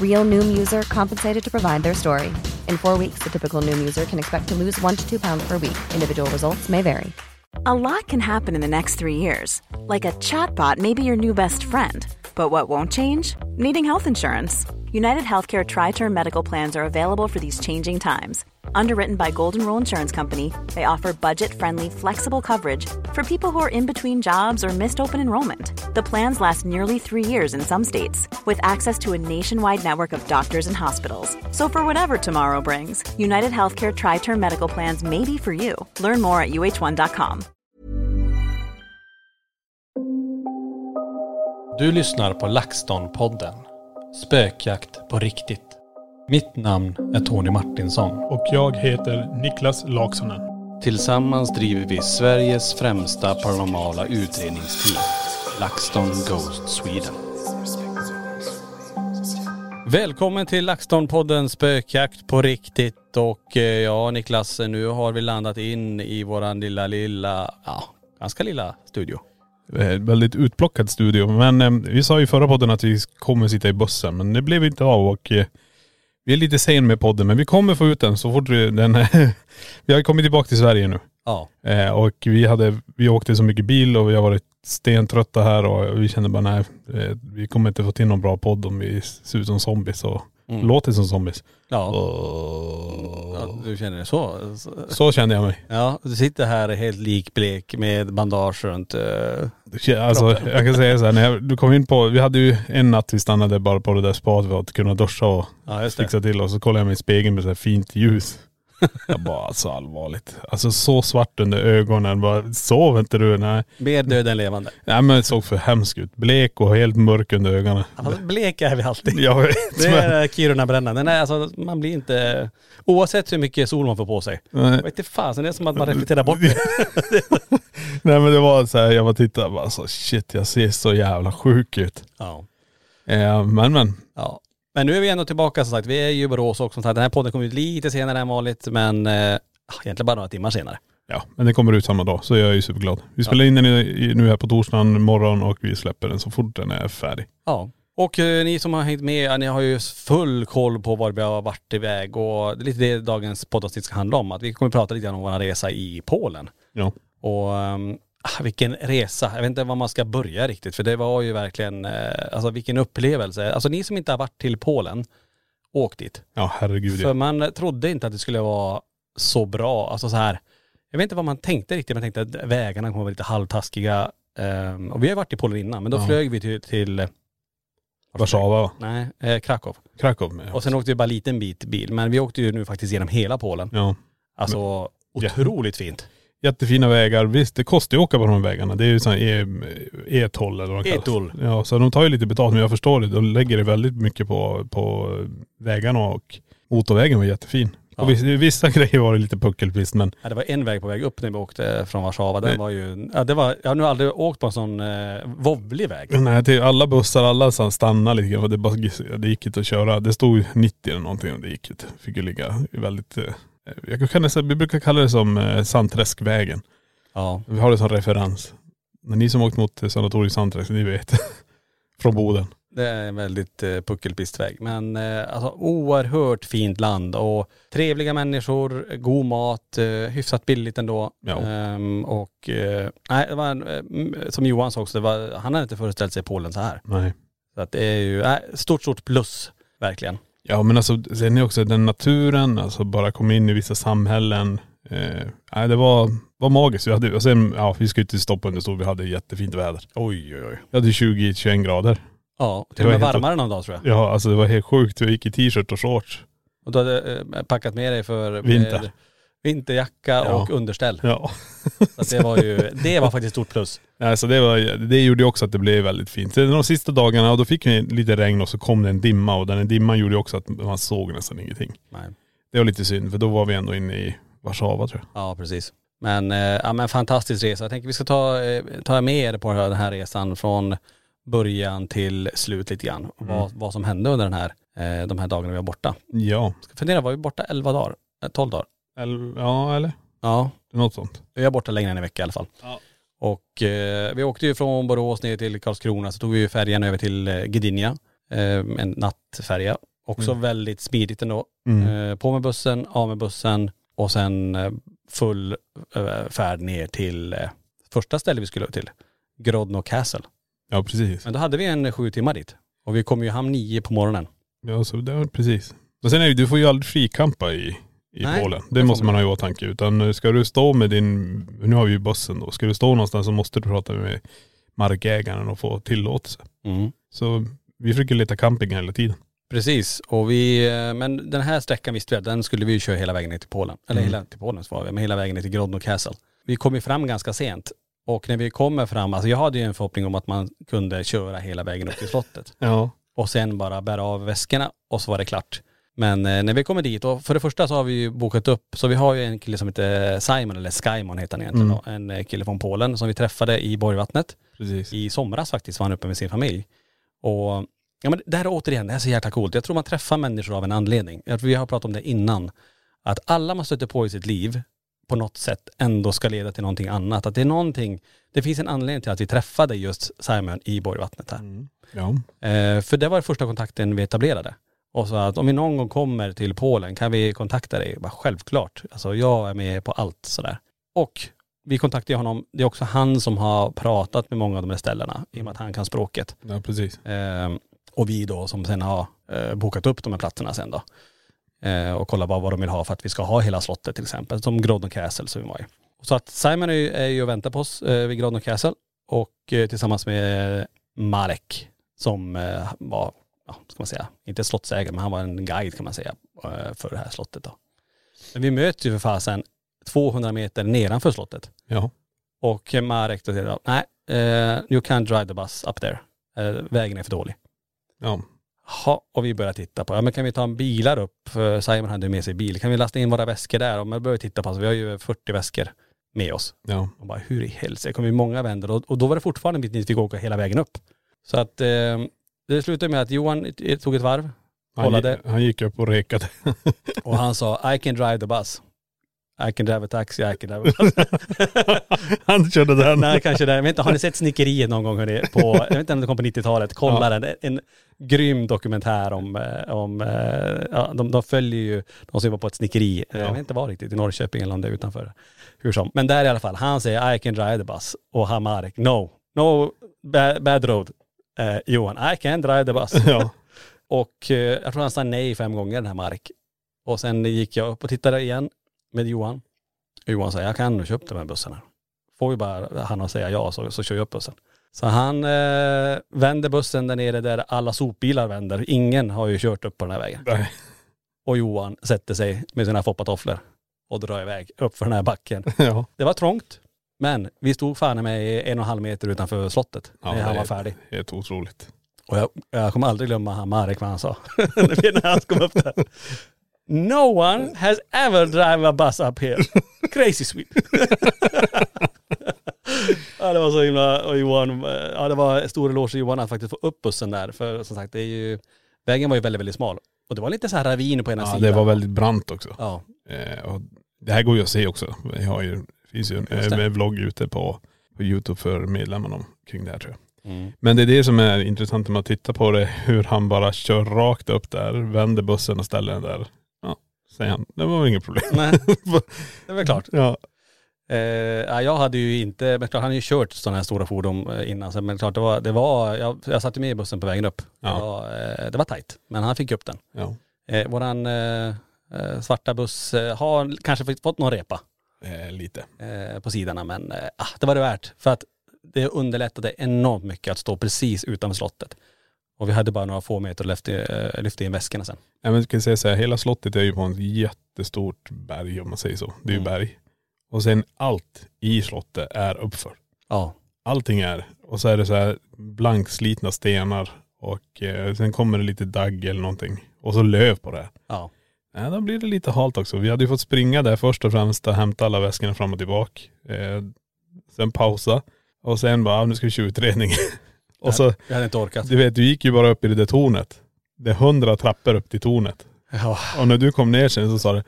Real Noom user compensated to provide their story. In four weeks, the typical Noom user can expect to lose one to two pounds per week. Individual results may vary. A lot can happen in the next three years. Like a chatbot may be your new best friend. But what won't change? Needing health insurance. United Healthcare Tri Term Medical Plans are available for these changing times. Underwritten by Golden Rule Insurance Company, they offer budget friendly, flexible coverage for people who are in between jobs or missed open enrollment. The plans last nearly three years in some states, with access to a nationwide network of doctors and hospitals. So, for whatever tomorrow brings, United Healthcare Tri Term Medical Plans may be for you. Learn more at uh1.com. Du lyssnar på LaxTon-podden. Spökjakt på riktigt. Mitt namn är Tony Martinsson. Och jag heter Niklas Laksonen. Tillsammans driver vi Sveriges främsta paranormala utredningsteam. LaxTon Ghost Sweden. Välkommen till LaxTon-podden Spökjakt på riktigt. Och eh, ja Niklas, nu har vi landat in i våran lilla, lilla, ja, ganska lilla studio. Eh, Väldigt utplockad studio. Men eh, vi sa i förra podden att vi kommer sitta i bussen men det blev inte av och eh, vi är lite sen med podden men vi kommer få ut den så fort vi, den Vi har kommit tillbaka till Sverige nu. Ja. Eh, och vi hade, vi åkte så mycket bil och vi har varit stentrötta här och vi kände bara nej, eh, vi kommer inte få till någon bra podd om vi ser ut som zombies och Mm. låter som zombies. Ja. Och, ja. Du känner det så? så kände jag mig. Ja, du sitter här helt likblek med bandage runt. kän- Alltså jag kan säga så här, när jag, du kom in på, vi hade ju en natt vi stannade bara på det där spat för att kunna duscha och Ja fixa till och så kollade jag mig i spegeln med så här fint ljus. Jag bara alltså allvarligt. Alltså så svart under ögonen. Bara, sov inte du? Nej. Mer död än levande. Nej men det såg för hemskt ut. Blek och helt mörk under ögonen. Fast blek är vi alltid. Jag vet. Det är Kiruna-brännan. Är alltså, man blir inte, oavsett hur mycket sol man får på sig. Nej. Vet inte fasen, det är som att man reflekterar bort det. Nej men det var så här, jag var tittade och bara så shit jag ser så jävla sjuk ut. Ja. Eh, men men. ja. Men nu är vi ändå tillbaka som sagt. Vi är ju i Borås också. Så Den här podden kommer ut lite senare än vanligt men eh, egentligen bara några timmar senare. Ja men det kommer ut samma dag så jag är ju superglad. Vi spelar in den i- nu här på torsdagen morgon och vi släpper den så fort den är färdig. Ja. Och eh, ni som har hängt med, ni har ju full koll på var vi har varit iväg och det är lite det dagens poddavsnitt ska handla om. Att vi kommer prata lite grann om vår resa i Polen. Ja. Och um, vilken resa. Jag vet inte var man ska börja riktigt för det var ju verkligen, eh, alltså vilken upplevelse. Alltså ni som inte har varit till Polen, åk dit. Ja herregud För ja. man trodde inte att det skulle vara så bra. Alltså så här, jag vet inte vad man tänkte riktigt. Man tänkte att vägarna kommer vara lite halvtaskiga. Um, och vi har ju varit i Polen innan men då Ja. flög vi till, till Warszawa va? Nej, eh, Krakow. Krakow med. Och sen åkte vi bara en liten bit bil. Men vi åkte ju nu faktiskt genom hela Polen. Ja. Alltså Ja. otroligt fint. Jättefina vägar. Visst det kostar ju att åka på de här vägarna. Det är ju sån E- E-toll eller vad det kallas. E-toll. Ja så de tar ju lite betalt men jag förstår det. De lägger det väldigt mycket på, på vägarna och motorvägen var jättefin. Ja. Och vissa, vissa grejer var det lite puckelpist men Ja, det var en väg på väg upp när vi åkte från Warszawa. Den Nej. var ju, ja det var, jag har nog aldrig åkt på en sån eh, wobblig väg. nej, till alla bussar, alla stannade lite grann. för Det, bara, det gick inte att köra. Det stod 90 eller någonting och det gick inte. Fick ju ligga väldigt, eh, jag kan nästan, vi brukar kalla det som eh, Sandträskvägen. Ja. Vi har det som referens. Men ni som åkt mot sanatoriet Sandträsk, ni vet. Från Boden. Det är en väldigt eh, puckelpistväg. Men eh, alltså oerhört fint land och trevliga människor, god mat, eh, hyfsat billigt ändå. Ja. Ehm, och eh, nej, det var en, eh, som Johan sa också, det var, han hade inte föreställt sig Polen så här. Nej. Så att det är ju, nej, stort, stort plus, verkligen. Ja men alltså sen är också den naturen, alltså bara komma in i vissa samhällen. Eh, det var, var magiskt. Vi hade, och sen, ja vi ska ju inte stoppa under stol, vi hade jättefint väder. Oj, oj, oj. Vi hade 20-21 grader. Ja, Det till och var med varmare någon dag tror jag. Ja alltså det var helt sjukt. Vi gick i t-shirt och shorts. Och du hade eh, packat med dig för Vinter. eh, vinterjacka Ja. och underställ. Ja. Så det var ju, det var faktiskt stort plus. Nej, så det, var, det gjorde ju också att det blev väldigt fint. Sen De sista dagarna, och då fick vi lite regn och så kom det en dimma och den dimman gjorde också att man såg nästan ingenting. Nej. Det var lite synd för då var vi ändå inne i Warszawa tror jag. Ja precis. Men, eh, ja, men fantastisk resa. Jag tänker vi ska ta, eh, ta med er på den här resan från början till slut lite grann. Vad, vad som hände under den här, eh, de här dagarna vi var borta. Ja. Ska fundera, var vi borta 11 dagar? Eh, 12 dagar? Eller, ja eller? Ja, Något sånt. vi var borta längre än en vecka i alla fall. Ja. Och eh, vi åkte ju från Borås ner till Karlskrona, så tog vi ju färjan över till eh, Gdynia. Eh, en nattfärja. Också väldigt smidigt ändå. Mm. Eh, på med bussen, av med bussen och sen eh, full eh, färd ner till eh, första stället vi skulle till. Grodno Castle. Ja precis. Men då hade vi en sju timmar dit. Och vi kom ju hem nio på morgonen. Ja så det var precis. Men sen är det, du får ju aldrig frikampa i, i Nej, Polen. det måste man ha i åtanke. Utan ska du stå med din, nu har vi ju bussen då. Ska du stå någonstans så måste du prata med markägaren och få tillåtelse. Mm. Så vi försöker leta camping hela tiden. Precis, och vi, eh, men den här sträckan visste vi att den skulle vi köra hela vägen ner till Polen. Eller Mm. hela till Polen var vi, men hela vägen ner till Grodno Castle. Vi kom ju fram ganska sent. Och när vi kommer fram, alltså jag hade ju en förhoppning om att man kunde köra hela vägen upp till slottet. Ja. och sen bara bära av väskorna och så var det klart. Men eh, när vi kommer dit, och för det första så har vi ju bokat upp, så vi har ju en kille som heter Simon, eller Skymon heter han egentligen, Mm. då, en eh, kille från Polen som vi träffade i Borgvattnet. Precis. I somras faktiskt var han uppe med sin familj. Och ja men det här är återigen, det här är så jäkla coolt. Jag tror man träffar människor av en anledning. Jag tror Vi har pratat om det innan. Att alla man stöter på i sitt liv på något sätt ändå ska leda till någonting annat. Att det är någonting, det finns en anledning till att vi träffade just Simon i Borgvattnet här. Ja. Eh, för det var första kontakten vi etablerade. Och så att om vi någon gång kommer till Polen kan vi kontakta dig? Bara självklart. Alltså jag är med på allt sådär. Och vi kontaktade honom, det är också han som har pratat med många av de här ställena i och med att han kan språket. Ja precis. Eh, och vi då som sen har eh, bokat upp de här platserna sen då. Eh, och kollat vad, vad de vill ha för att vi ska ha hela slottet till exempel. Som Grodno Castle som vi var i. Så att Simon är ju, är ju och väntar på oss eh, vid Grodno Castle. Och eh, tillsammans med Marek som eh, var, ja, ska man säga, inte slottsägare men han var en guide kan man säga eh, för det här slottet då. Men vi möts ju för fasen 200 meter nedanför slottet. Ja. Och Marek då säger nej, eh, you can't drive the bus up there. Eh, vägen är för dålig. Ja. Ha, och vi börjar titta på, ja men kan vi ta en bilar upp? För Simon hade med sig bil. Kan vi lasta in våra väskor där? Och man börjar titta på, alltså, vi har ju 40 väskor med oss. Ja. Och bara hur i helsike, det kommer ju många vändor. Och, och då var det fortfarande en bit dit vi fick åka hela vägen upp. Så att eh, det slutade med att Johan eh, tog ett varv Han, Kollade. gick, han gick upp och rekade. och han sa I can drive the bus. I can drive a taxi, I can drive a bus. han körde den. Nej kanske vet inte, har ni sett Snickeriet någon gång hörni? På, jag vet inte om det kom på 90-talet. Kolla den. En grym dokumentär om, eh, om eh, ja, de, de följer ju de som jobbar på ett snickeri. Eh, Jag vet inte var riktigt, i Norrköping eller om det är utanför. Hur som. Men där i alla fall, han säger I can drive the bus. Och han Marek, no, no bad, bad road. Eh, Johan, I can drive the bus. Ja. Och eh, jag tror han sa nej fem gånger den här Mark. Och sen gick jag upp och tittade igen med Johan. Och Johan sa, jag kan köpa de här bussarna. Får vi bara han att säga ja så, så kör jag upp bussen. Så han eh, vänder bussen där nere där alla sopbilar vänder. Ingen har ju kört upp på den här vägen. Nej. Och Johan sätter sig med sina foppatofflor och drar iväg upp för den här backen. Ja. Det var trångt. Men vi stod fan med en och en halv meter utanför slottet Ja, när han var är färdig. Helt otroligt. Och jag, jag kommer aldrig glömma Marek vad han sa. när han kom upp där. No one has ever driven a bus up here. Crazy sweet. ja det var så himla, och Johan, ja det var stor eloge till Johan att faktiskt få upp bussen där. För som sagt det är ju, vägen var ju väldigt, väldigt smal. Och det var lite så här ravin på ena Ja, sidan. det var väldigt brant också. Ja, Eh, och det här går ju att se också. Jag har ju, finns ju en eh, vlogg ute på, på Youtube för medlemmarna kring det här tror jag. Men det är det som är intressant när man tittar på det, hur han bara kör rakt upp där, vänder bussen och ställer den där. Ja, säger han. Det var inget problem. Nej, det väl klart. Ja. Eh, ja, jag hade ju inte, men klart han hade ju kört sådana här stora fordon eh, innan, men klart det var, det var jag, jag satt ju med i bussen på vägen upp. Ja. Det, var, eh, det var tajt, men han fick upp den. ja. Eh, våran eh, eh, svarta buss eh, har kanske fått någon repa Eh, lite. eh, på sidorna, men eh, ah, det var det värt. För att det underlättade enormt mycket att stå precis utanför slottet. Och vi hade bara några få meter och lyfte, eh, lyfte in väskorna sen. Ja, men kan säga så här, hela slottet är ju på en jättestort berg om man säger så. Det är ju Mm. berg. Och sen allt i slottet är uppför. Ja. Allting är. Och så är det så här blankslitna stenar och eh, sen kommer det lite dagg eller någonting. Och så löv på det. Ja. Ja, då blir det lite halt också. Vi hade ju fått springa där först och främst och hämta alla väskorna fram och tillbaka. Eh, sen pausa. Och sen bara, ja, nu ska vi köra utredning. och så, Jag hade inte orkat. du vet, du gick ju bara upp i det där tornet. Det är hundra trappor upp till tornet. Ja. Och när du kom ner sen så sa du,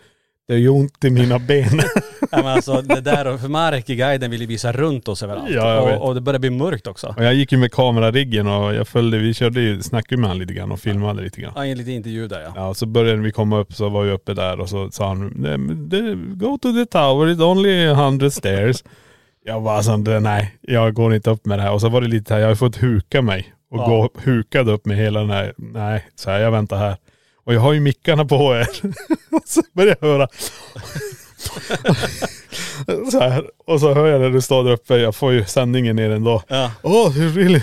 det gör ont i mina ben. Nej, men alltså det där, för Marek i guiden ville visa runt oss överallt. Ja, jag vet. och, och det började bli mörkt också. och jag gick ju med kamerariggen och jag följde, vi körde ju, snackade med honom lite grann och filmade lite grann. Ja, en liten intervju där ja. Ja, så började vi komma upp så var vi uppe där och så sa han, "Nej, men det- go to the tower, it's only 100 stairs. Jag bara så, nej, jag går inte upp med det här. Och så var det lite här, jag har fått huka mig och Ja. gå hukad upp med hela den här, nej, så här, jag väntar här. Och jag har ju mickarna på er. och så börjar jag höra. så här, och så hör jag när du står där uppe, jag får ju sändningen ner ändå. Ja. Oh, really,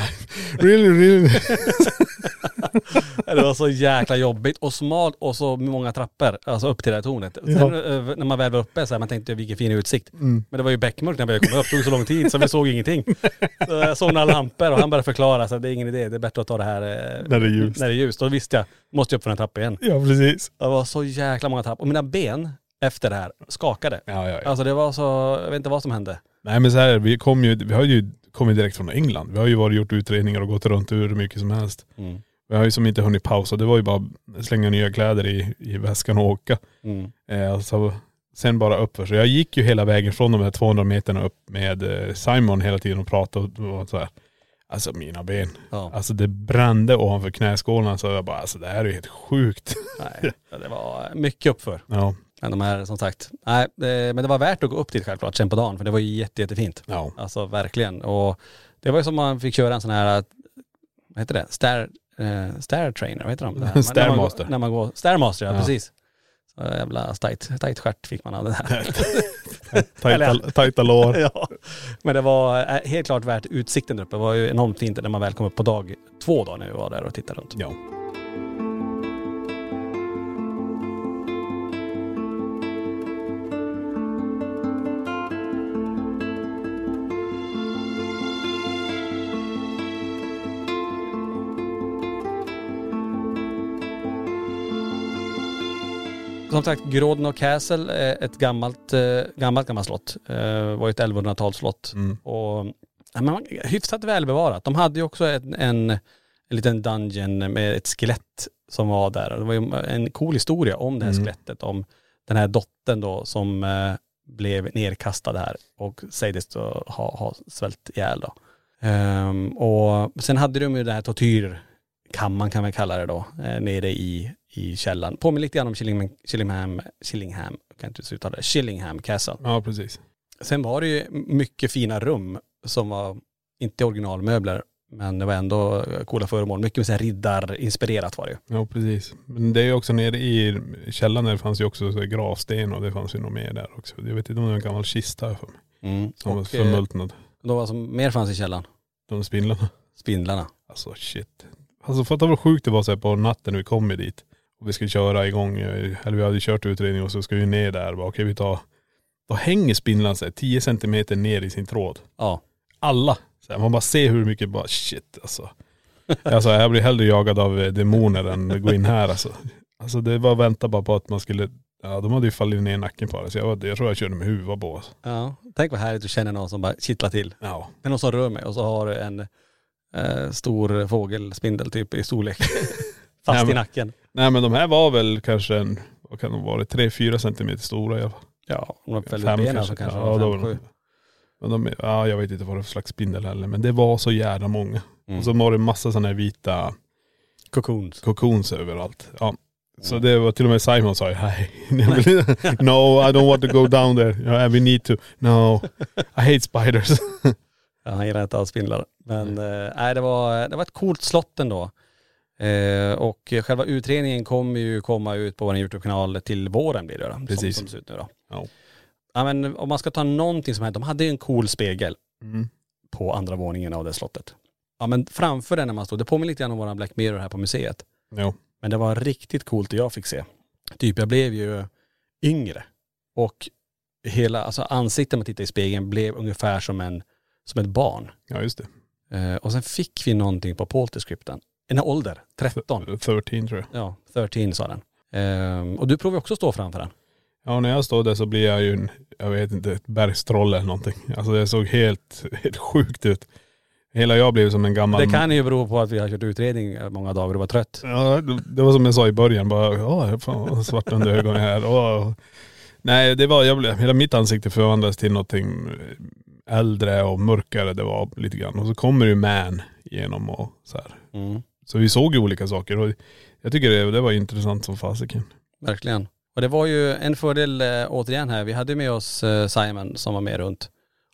really, really. Det var så jäkla jobbigt och smalt och så många trappor, alltså upp till det här tornet. Sen, eh, när man väl var uppe så här, man tänkte vilken fin utsikt. Mm. Men det var ju beckmörkt när vi kom upp, det tog så lång tid så vi såg ingenting. Så jag såg några lampor och han började förklara så det är ingen idé, det är bättre att ta det här eh, När det är ljust. När det är ljust. Då visste jag, måste jag upp för en trappa igen. Ja, precis. Det var så jäkla många trappor och mina ben efter det här skakade. Ja, ja, ja. Alltså det var så, jag vet inte vad som hände. Nej men så här, vi kom ju, vi har ju kommit direkt från England. Vi har ju varit gjort utredningar och gått runt hur mycket som helst. Mm. Vi har ju som inte hunnit pausa. Det var ju bara slänga nya kläder i, i väskan och åka. Mm. Eh, alltså, sen bara uppför. Så jag gick ju hela vägen från de här 200 meterna upp med eh, Simon hela tiden och pratade och, och så här. Alltså mina ben. Ja. Alltså det brände ovanför knäskålarna så jag bara, alltså det här är ju helt sjukt. Nej, det var mycket uppför. Ja. Men de här som sagt, nej, det, men det var värt att gå upp dit självklart sen på dagen för det var ju jätte, jättefint. Ja. Alltså verkligen. Och det var ju som man fick köra en sån här, vad heter det, Stair, eh, stair trainer, vad heter de? Stairmaster. När man går, Stairmaster ja, Ja. precis. Så jävla tajt, tajt stjärt fick man av det här. Tajta, tajta lår. ja. Men det var eh, helt klart värt utsikten där uppe. Det var ju enormt fint när man väl kom upp på dag två då när vi var där och tittade runt. Ja. Som sagt, Grodno Castle är ett gammalt, eh, gammalt, gammalt slott. Eh, var ett 1100-talsslott. Mm. Och ja, men hyfsat välbevarat. De hade ju också en, en, en liten dungeon med ett skelett som var där. Det var ju en cool historia om det här Mm. skelettet. Om den här dottern då som eh, blev nerkastad här och sägdes ha, ha svält ihjäl då. Ehm, och sen hade de ju den här tortyrkammaren kan man kalla det då, eh, nere i, i källaren. Påminner lite grann om Chillingham, Chillingham, Chillingham, kan inte uttala det, Chillingham Castle. ja, precis. Sen var det ju mycket fina rum som var, inte originalmöbler, men det var ändå coola föremål. Mycket så här riddarinspirerat var det ju. Ja precis. Men det är ju också nere i källaren där det fanns ju också så gravsten och det fanns ju något mer där också. Jag vet inte om det var en gammal kista för mig. Som var Och eh, förmultnad. då var som mer fanns i källaren? De spindlarna. Spindlarna. Alltså shit. Alltså fatta vad sjukt det var så här på natten när vi kom dit. Och vi skulle köra igång, eh, eller vi hade kört utredning och så ska vi ner där. Bara, Okej vi tar, då hänger spindlarna här 10 centimeter ner i sin tråd. Ja. Alla. Så här, man bara ser hur mycket bara shit alltså. Alltså jag blir hellre jagad av eh, demoner än gå in här alltså. Alltså det var att vänta bara på att man skulle, ja de hade ju fallit ner i nacken på det. Så jag, var, jag tror jag körde med huvudet på. Alltså. ja. Tänk vad härligt att känna någon som bara kittlar till. Ja. Det är någon som rör mig och så har du en eh, stor fågelspindel typ i storlek. Fast Nej, i men- nacken. Nej men de här var väl kanske en, vad kan de vara, tre fyra centimeter stora i alla fall. Ja, om de fällde Fem benen så kanske Ja, var fem, men de, ja jag vet inte vad det var för slags spindel heller men det var så jävla många. Och så var det massa sådana här vita Cocoons. cocoons överallt. Ja. Så det var till och med Simon sa hej. no I don't want to go down there. We need to. No, I hate spiders. Ja, han gillar inte alls spindlar. Men eh, nej, det, var, det var ett coolt slott ändå. Eh, och själva utredningen kommer ju komma ut på vår YouTube-kanal till våren blir det då. Precis. Som, som det ser ut nu då. Ja. Ja men om man ska ta någonting som hänt, de hade ju en cool spegel Mm. på andra våningen av det slottet. Ja men framför den när man stod, det påminner lite grann om våran Black Mirror här på museet. Jo. Men det var riktigt coolt det jag fick se. Typ jag blev ju yngre. Och hela, alltså ansiktet man tittar i spegeln blev ungefär som en, som ett barn. Ja just det. Eh, och sen fick vi någonting på polterscripten. En ålder, 13. 13 tror jag. Ja, 13 sa den. Eh, och du provar också att stå framför den. Ja när jag står där så blir jag ju en, jag vet inte, ett bergstroll eller någonting. Alltså det såg helt, helt sjukt ut. Hela jag blev som en gammal.. Det kan ju bero på att vi har kört utredning många dagar och var trött. Ja det var som jag sa i början bara, ja fan svart under ögonen här. Åh. Nej det var, jag blev, hela mitt ansikte förvandlades till någonting äldre och mörkare det var lite grann. Och så kommer ju man igenom och så här. Mm, Så vi såg ju olika saker och jag tycker det, det var intressant som fasiken. verkligen. Och det var ju en fördel eh, återigen här. Vi hade med oss eh, Simon som var med runt.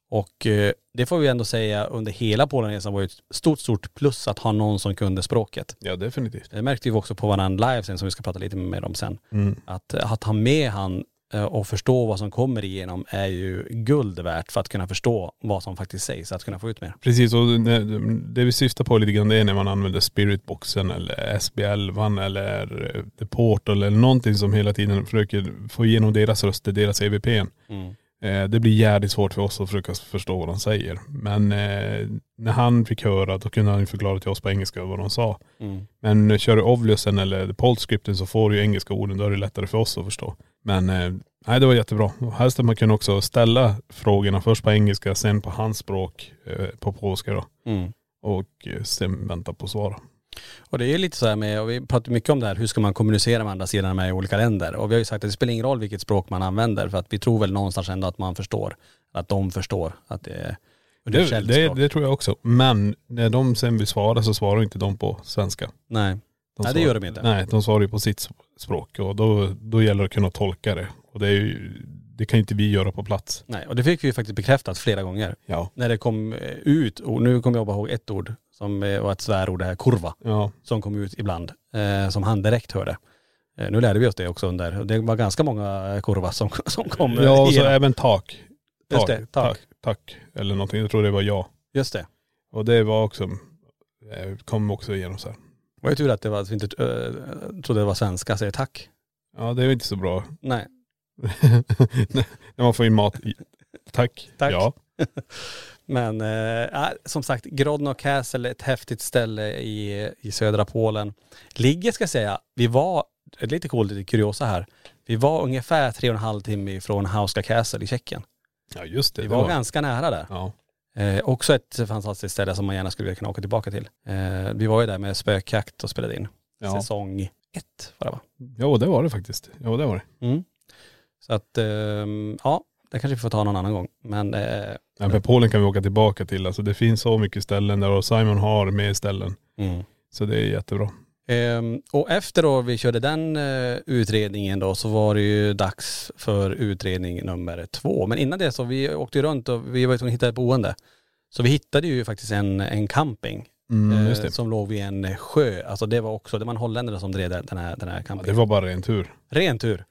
Och eh, det får vi ändå säga under hela Polenresan var ju ett stort, stort plus att ha någon som kunde språket. Ja definitivt. Det märkte vi också på varandra live sen som vi ska prata lite mer om sen. Att, att ha med han och förstå vad som kommer igenom är ju guld värt för att kunna förstå vad som faktiskt sägs, att kunna få ut mer. Precis och det, vi syftar på lite grann det är när man använder spiritboxen eller SB11 eller eh, The Portal eller någonting som hela tiden försöker få igenom deras röster, deras EVP. Eh, Det blir jävligt svårt för oss att försöka förstå vad de säger. Men eh, när han fick höra då kunde han förklara till oss på engelska vad de sa. Men eh, kör du Ovlusen eller Poltscripten så får du ju engelska orden, då är det lättare för oss att förstå. Men eh, nej det var jättebra. Och helst att man kunde också ställa frågorna först på engelska, sen på hans språk, eh, på polska då. Mm. Och eh, sen vänta på svar. Och det är lite så här med, och vi pratar mycket om det här, hur ska man kommunicera med andra sidan med olika länder? Och vi har ju sagt att det spelar ingen roll vilket språk man använder för att vi tror väl någonstans ändå att man förstår, att de förstår att det är Det, det, det tror jag också. Men när de sen vill svara så svarar inte de på svenska. Nej. De Nej, det svarar- gör de inte. Nej, de svarar ju på sitt språk och då, då gäller det att kunna tolka det. Och det ju, det kan ju inte vi göra på plats. Nej, och det fick vi ju faktiskt bekräftat flera gånger. Ja. När det kom ut, och nu kommer jag bara ihåg ett ord som eh, var ett svärord, det här kurva, Ja. som kom ut ibland, eh, som han direkt hörde. Eh, nu lärde vi oss det också under, det var ganska många eh, kurva som, som kom eh, Ja och så igenom. även tak. Just det, tak. tack. Eller någonting. Jag tror det var ja. Just det. Och det var också, eh, kom också igenom så här. Det var ju tur att det var, att vi inte äh, trodde det var svenska, säger tack. Ja det är inte så bra. Nej. När man får in mat. i- Tack. Tack. Ja. Men eh, som sagt, Grodno Castle, ett häftigt ställe i, i södra Polen. Ligger, ska jag säga, vi var, lite coolt, lite kuriosa här. Vi var ungefär tre och en halv timme ifrån Hauska Castle i Tjeckien. Ja just det. Vi det var, ganska nära där. Ja. Eh, också ett fantastiskt ställe som man gärna skulle kunna åka tillbaka till. Eh, vi var ju där med spökjakt och spelade in. Ja. Säsong ett var det va? Jo det var det faktiskt. Jo det var det. Mm. Så att, ehm, ja, det kanske vi får ta någon annan gång. Men Ja, men Polen kan vi åka tillbaka till. Alltså det finns så mycket ställen där och Simon har mer ställen. mm. Så det är jättebra. Ehm, och efter då vi körde den eh, utredningen då så var det ju dags för utredning nummer två. Men innan det så vi åkte ju runt och vi var tvungna att hitta ett boende. Så vi hittade ju faktiskt en, en camping Mm, eh, som låg vid en sjö. Alltså det var också, det var en holländare som drev den här, den här Ja, campingen. det var bara en tur. Ren tur.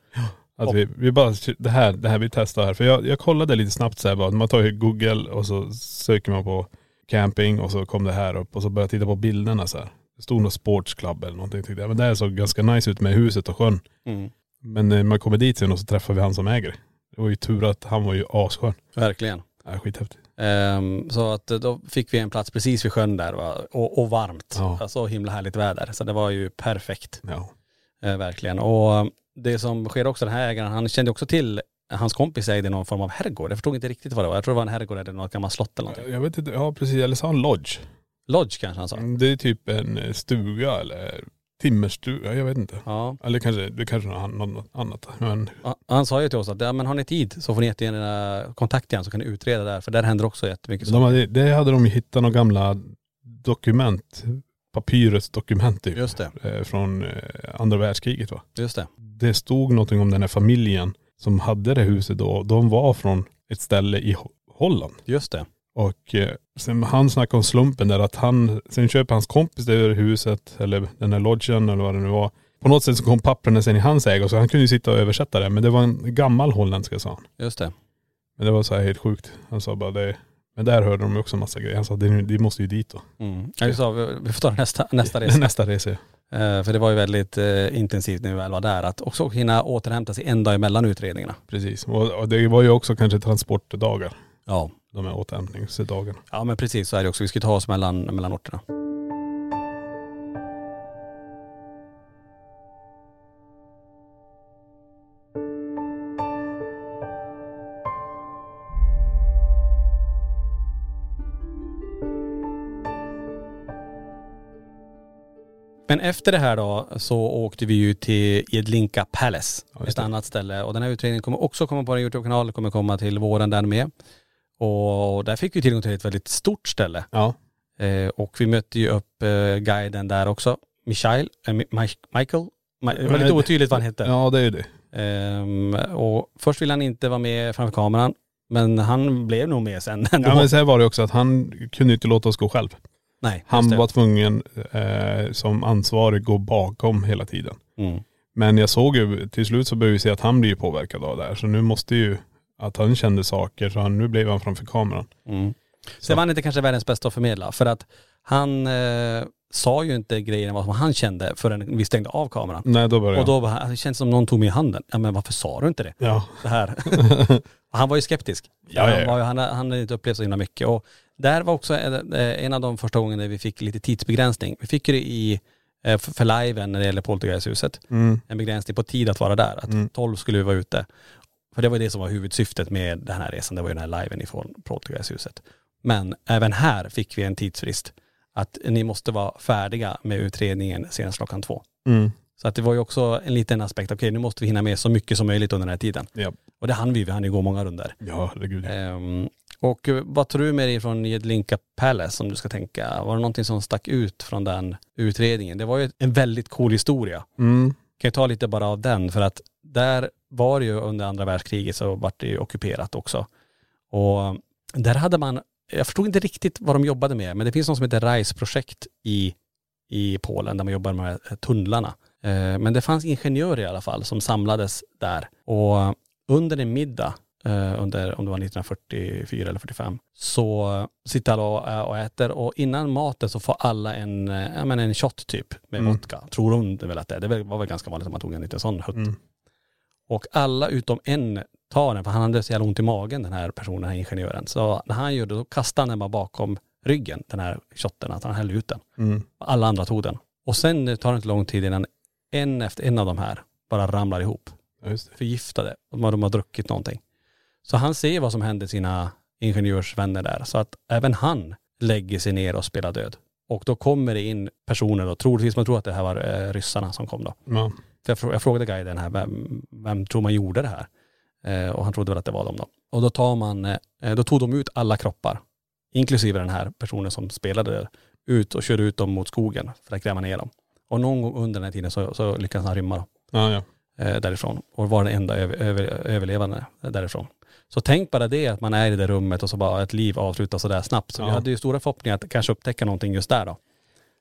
Att vi, vi bara, det här, det här vi testar här. För jag, jag kollade lite snabbt så här bara. Man tar ju google och så söker man på camping och så kom det här upp och så började jag titta på bilderna så här. Det stod något sportsclub eller någonting. Tyckte jag. Men det här såg ganska nice ut med huset och sjön. Mm. Men när man kommer dit sen och så träffar vi han som äger det. Det var ju tur att han var ju asskön. Verkligen. Ja, skithäftigt. Ehm, så att eh, då fick vi en plats precis vid sjön där va? Och, och varmt. Ja. Alltså himla härligt väder. Så det var ju perfekt. Ja. Eh, verkligen. Och eh, det som sker också, den här ägaren, han kände också till, hans kompis ägde någon form av herrgård. Jag förstod inte riktigt vad det var. Jag tror det var en herrgård eller något gammalt slott eller någonting. Jag vet inte, ja precis. Eller sa han lodge? Lodge kanske han sa. Det är typ en eh, stuga eller timmerstuga. Jag vet inte. Ja. Eller kanske, det kanske är något annat. Men Ja, Han sa ju till oss att ja, men har ni tid så får ni jättegärna kontakta igen så kan ni utreda där. För där händer också jättemycket. de hade, det hade de ju hittat några gamla dokument, papyrusdokument typ, Just det. eh, från eh, andra världskriget va. Just det. Det stod någonting om den här familjen som hade det huset då. De var från ett ställe i Ho- Holland. Just det. Och eh, sen han snackade om slumpen där att han, sen köper hans kompis det över huset eller den här lodgen eller vad det nu var. På något sätt så kom papperna sen i hans ägo så han kunde ju sitta och översätta det. Men det var en gammal holländska sa han. Just det. Men det var så här helt sjukt. Han sa bara det, men där hörde de också massa grejer. Han sa det, de måste ju dit då. Mm. Ja, vi, sa, vi vi får ta nästa, nästa resa. Nästa resa. Eh, för det var ju väldigt eh, intensivt när vi väl var där. Att också hinna återhämta sig en dag emellan utredningarna. Precis. Och, och det var ju också kanske transportdagar. Ja. De här återhämtningsdagarna. Ja men precis så är det också. Vi ska ta oss mellan, mellan orterna. Men efter det här då så åkte vi ju till Jedlinka Palace, Ja, ett annat ställe. Och den här utredningen kommer också komma på en Youtube-kanal, kommer komma till våren där med. Och där fick vi tillgång till ett väldigt stort ställe. Ja. Eh, och vi mötte ju upp eh, guiden där också, Michael, eh, Mi- Mi- Michael. Det var lite otydligt vad han hette. Ja det är det. Ehm, och först ville han inte vara med framför kameran, men han blev nog med sen ändå. Ja men så här var det också att han kunde inte låta oss gå själv. Nej, Han var tvungen eh, som ansvarig gå bakom hela tiden. Mm. Men jag såg ju, till slut så började vi se att han blir ju påverkad av det här. Så nu måste ju, att han kände saker, så han, nu blev han framför kameran. Mm. Så. Sen var han inte kanske världens bästa att förmedla, för att han eh, sa ju inte grejerna vad han kände förrän vi stängde av kameran. Nej då började Och då var han, det känns som någon tog mig i handen. Ja men varför sa du inte det? Ja. det här. Han var ju skeptisk. Ja, ja, ja. Han, han hade inte upplevt så himla mycket. Och där var också en, en av de första gångerna vi fick lite tidsbegränsning. Vi fick ju det i, eh, för, liven när det gäller Poltergeisthuset. Mm. En begränsning på tid att vara där. Att 12 skulle vi vara ute. För det var det som var huvudsyftet med den här resan. Det var ju den här liven ifrån Poltergeisthuset. Men även här fick vi en tidsfrist. Att ni måste vara färdiga med utredningen senast klockan två. Mm. Så att det var ju också en liten aspekt, okej nu måste vi hinna med så mycket som möjligt under den här tiden. Ja. Och det hann vi, vi hann ju gå många runder. Ja herregud. Ehm, och eh, vad tror du med dig från Jedlinka Palace om du ska tänka? Var det någonting som stack ut från den utredningen? Det var ju en väldigt cool historia. Mm. Kan jag ta lite bara av den för att där var det ju under andra världskriget så vart det ju ockuperat också. Och där hade man, jag förstod inte riktigt vad de jobbade med, men det finns något som heter RISE-projekt i, i Polen där man jobbar med tunnlarna. Eh, Men det fanns ingenjörer i alla fall som samlades där. Och under en middag, eh, under, om det var 1944 eller 45, så sitter alla och, och äter och innan maten så får alla en, eh, ja, men en shot typ med Mm. vodka. Tror de väl att det är. Det var väl ganska vanligt att man tog en liten sån hutt. Mm. Och alla utom en tar den, för han hade så jävla ont i magen den här personen, den här ingenjören. Så när han gjorde då kastade han den bara bakom ryggen, den här shotten, att han hällde ut den. Mm. Alla andra tog den. Och sen tar det inte lång tid innan en efter en av de här bara ramlar ihop. Ja. Förgiftade. De har, de har druckit någonting. Så han ser vad som hände sina ingenjörsvänner där. Så att även han lägger sig ner och spelar död. Och då kommer det in personer och troligtvis man tror att det här var eh, ryssarna som kom då. Ja. För jag, frå- jag frågade guiden här, vem, vem tror man gjorde det här? Eh, och han trodde väl att det var dem då. Och då tar man, eh, då tog de ut alla kroppar, inklusive den här personen som spelade ut och körde ut dem mot skogen för att gräva ner dem. Och någon gång under den här tiden så, så lyckades han rymma då, Ja, ja. Eh, därifrån och var den enda över, över, överlevande därifrån. Så tänk bara det att man är i det rummet och så bara ett liv avslutas sådär snabbt. Så vi Ja. hade ju stora förhoppningar att kanske upptäcka någonting just där då.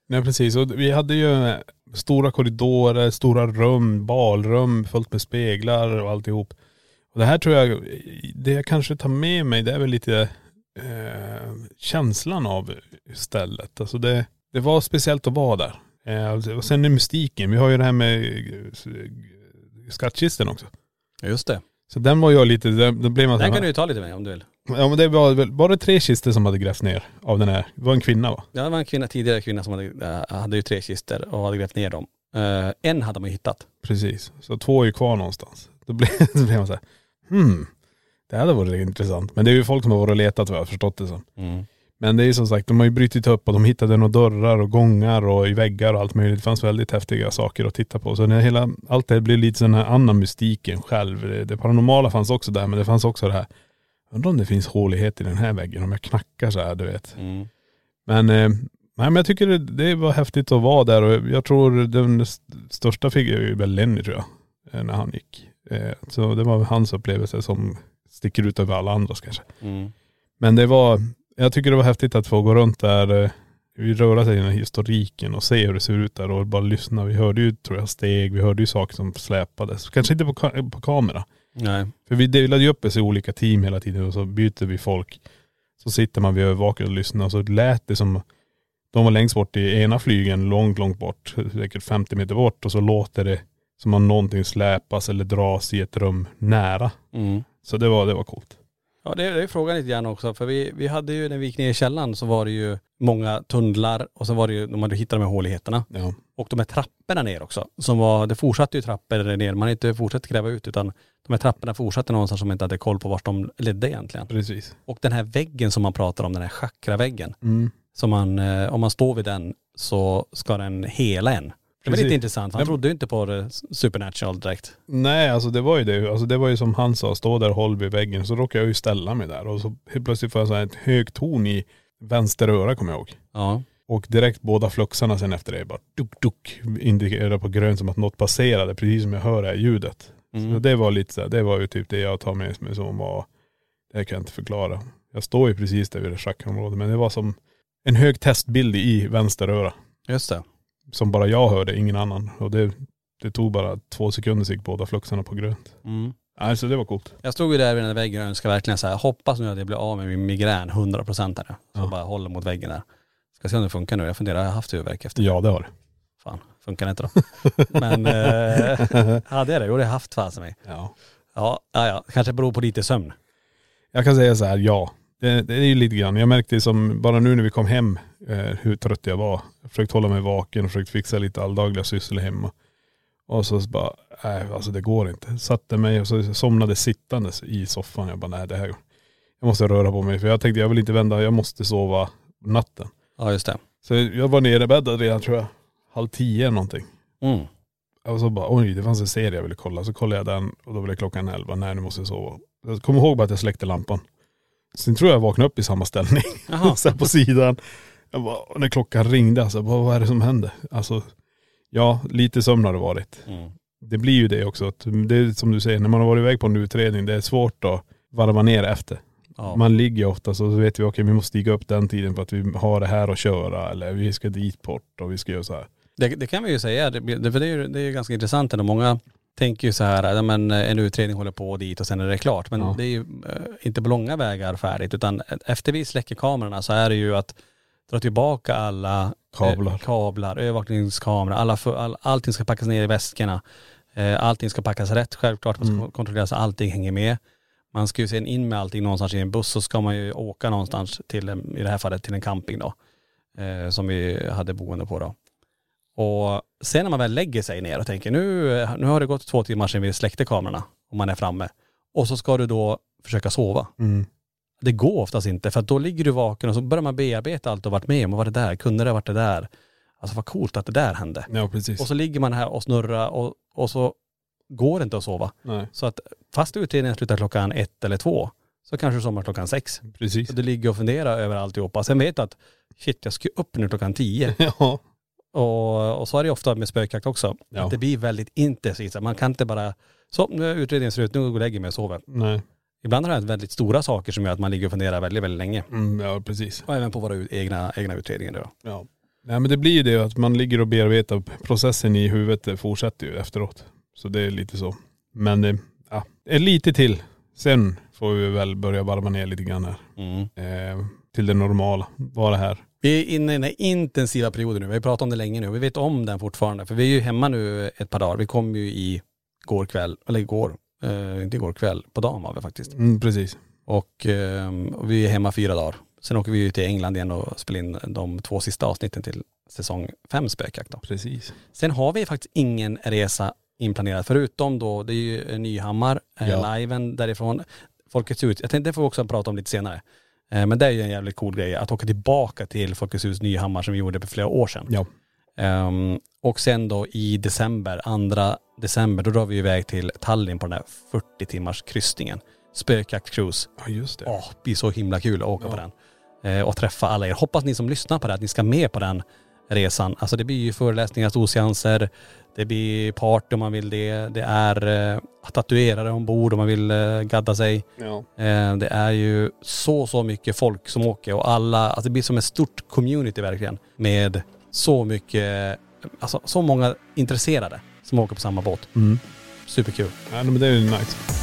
Nej precis, och vi hade ju eh, stora korridorer, stora rum, balrum fullt med speglar och alltihop. Och det här tror jag, det jag kanske tar med mig det är väl lite eh, känslan av stället. Alltså det, det var speciellt att vara där. Eh, och sen är mystiken, vi har ju det här med eh, skattkisten också. Just det. Så den var jag lite, den, den blev man Den kan du ju ta lite med om du vill. Ja men det var väl, var det tre kistor som hade grävts ner av den här? Det var en kvinna va? Ja, det var en kvinna, tidigare kvinna som hade, äh, hade ju tre kistor och hade grävt ner dem. Eh, en hade man ju hittat. Precis. Så två är ju kvar någonstans. Då blev, då blev man så här, hmm, det hade varit intressant. Men det är ju folk som har varit och letat vad jag har förstått det som. Men det är som sagt, de har ju brutit upp och de hittade några dörrar och gångar och i väggar och allt möjligt. Det fanns väldigt häftiga saker att titta på. Så när hela, allt det här blir lite sån här annan mystiken själv. Det, det paranormala fanns också där, men det fanns också det här, undrar om det finns hålighet i den här väggen om jag knackar så här, du vet. Mm. Men, eh, Nej men jag tycker det, det var häftigt att vara där och jag tror den st- största fick är väl Lenny tror jag. eh, När han gick. Eh, Så det var hans upplevelse som sticker ut över alla andras kanske. Mm. Men det var, jag tycker det var häftigt att få gå runt där, eh, vi röra sig i den här historiken och se hur det ser ut där och bara lyssna. Vi hörde ju tror jag steg, vi hörde ju saker som släpades. Kanske inte på, ka- på kamera. Nej. För vi delade ju upp oss i olika team hela tiden och så byter vi folk. Så sitter man vid övervakaren och lyssnar och så lät det som de var längst bort i ena flygen, långt, långt bort, säkert 50 meter bort och så låter det som om någonting släpas eller dras i ett rum nära. Mm. Så det var, det var coolt. Ja det, det är frågan lite grann också. För vi, vi hade ju när vi gick ner i källaren så var det ju många tunnlar och så var det ju, de hade hittat de här håligheterna. Ja. Och de här trapporna ner också. Som var, det fortsatte ju trappor ner. Man hade inte fortsatt gräva ut utan de här trapporna fortsatte någonstans som man inte hade koll på vart de ledde egentligen. Precis. Och den här väggen som man pratar om, den här chakraväggen. Mm. Som man, eh, om man står vid den så ska den hela en. Det var lite intressant. Han Ja. trodde ju inte på det supernatural direkt. Nej alltså det var ju det. Alltså det var ju som han sa, stå där och håll vid väggen. Så råkade jag ju ställa mig där och så helt plötsligt får jag så här ett högt ton i vänster öra kommer jag ihåg. Ja. Och direkt båda fluxarna sen efter det bara duk duk indikerar på grönt som att något passerade precis som jag hör det här ljudet. Mm. Så det var lite så här, det var ju typ det jag tar med mig som var, det kan jag inte förklara. Jag står ju precis där vid det schackrområdet men det var som en hög testbild i vänster öra. Just det. Som bara jag hörde, ingen annan. Och det, det tog bara två sekunder så gick båda fluxarna på grönt. Mm. Alltså det var coolt. Jag stod ju där vid den där väggen och önskade verkligen så här, hoppas nu att jag blir av med min migrän 100% här nu. Så Ja. bara håller mot väggen där. Ska se om det funkar nu. Jag funderar, har jag haft huvudvärk efter? Ja det har det. Fan, funkar det inte då? Men eh, hade jag det? Jo det har jag haft fasen mig. Ja. Ja, ja, ja, kanske beror på lite sömn. Jag kan säga så här, ja. Det, det är ju lite grann. Jag märkte som, bara nu när vi kom hem, eh, hur trött jag var. Jag försökte hålla mig vaken och försökt fixa lite alldagliga sysslor hemma. Och så bara, nej alltså det går inte. Satte mig och så somnade sittandes i soffan. Jag bara, nej det här, jag måste röra på mig. För jag tänkte jag vill inte vända, jag måste sova natten. Ja just det. Så jag var nere i bädden redan tror jag, halv tio eller någonting. Mm. Och så bara, oj det fanns en serie jag ville kolla. Så kollade jag den och då blev klockan elva. Nej nu måste jag sova. Jag kommer ihåg bara att jag släckte lampan. Sen tror jag jag vaknade upp i samma ställning. Så här på sidan. Bara, när klockan ringde alltså, vad, är det som hände? Alltså, ja lite sömn har det varit. Mm. Det blir ju det också. Det är som du säger, när man har varit iväg på en utredning, det är svårt att varva ner efter. Ja. Man ligger ofta så vet vi, okej vi måste stiga upp den tiden för att vi har det här att köra. Eller vi ska dit bort och vi ska göra så här. Det, det kan vi ju säga, det, det- för det är ju det är ju ganska intressant ändå. Många tänker ju så här, men eh, en utredning håller på dit och sen är det klart. Men Ja. det är ju eh, inte på långa vägar färdigt utan efter vi släcker kamerorna så är det ju att dra tillbaka alla Kablar. eh, kablar övervakningskameror, alla, för- all, allting ska packas ner i väskorna. Eh, allting ska packas rätt självklart, man ska Mm. kontrollera så allting hänger med. Man ska ju sen in med allting någonstans i en buss så ska man ju åka någonstans till, i det här fallet till en camping då. Eh, som vi hade boende på då. Och sen när man väl lägger sig ner och tänker nu, nu har det gått två timmar sedan vi släckte kamerorna och man är framme. Och så ska du då försöka sova. Mm. Det går oftast inte för att då ligger du vaken och så börjar man bearbeta allt du varit med om. Vad var det där? Kunde det ha varit det där? Alltså vad coolt att det där hände. Ja precis. Och så ligger man här och snurrar och, och så går det inte att sova. Nej, Så att fast utredningen slutar klockan ett eller två så kanske du somnar klockan sex. precis. Så du ligger och funderar över alltihopa. Sen vet du att shit jag ska upp nu klockan tio. ja. Och, och så är det ofta med spökjakt också. Ja. Att det blir väldigt intensivt. Man kan inte bara, så nu är utredningen slut, nu går jag och lägger mig och sover. Nej. Ibland har det väldigt stora saker som gör att man ligger och funderar väldigt, väldigt länge. Mm, ja precis. Och även på våra egna, egna utredningar då. Ja. Nej men det blir ju det att man ligger och bearbetar processen i huvudet det fortsätter ju efteråt. Så det är lite så. Men eh, ja, är lite till. Sen får vi väl börja varva ner lite grann här. Mm. Eh, till det normala. Vara här. Vi är inne i den här intensiva perioden nu. Vi har pratat om det länge nu. Vi vet om den fortfarande. För vi är ju hemma nu ett par dagar. Vi kom ju i går kväll, eller igår, eh, inte igår kväll, på dagen var vi faktiskt. Mm, precis. Och, eh, och vi är hemma fyra dagar. Sen åker vi ju till England igen och spelar in de två sista avsnitten till säsong fem spökjakt då. Precis. Sen har vi faktiskt ingen resa inplanerad förutom då, det är ju Nyhammar, eh, Ja. liven därifrån. Folkets hus, jag tänkte det får vi också prata om lite senare. Eh, men det är ju en jävligt cool grej att åka tillbaka till Folkets hus Nyhammar som vi gjorde för flera år sedan. Ja. Ehm, och sen då i december, andra december, då drar vi iväg till Tallinn på den här 40 timmars kryssningen. Spökjakt cruise. Ja just det. Åh, det blir så himla kul att åka Ja. på den. eh, och träffa alla er. Hoppas ni som lyssnar på det att ni ska med på den resan. Alltså det blir ju föreläsningar, storseanser, det blir party om man vill det. Det är eh, tatuerare ombord om man vill eh, gadda sig. Ja. Eh, det är ju så, så mycket folk som åker och alla, alltså det blir som ett stort community verkligen. Med så mycket, alltså så många intresserade som åker på samma båt. Mm. Superkul. Ja, men det är ju nice.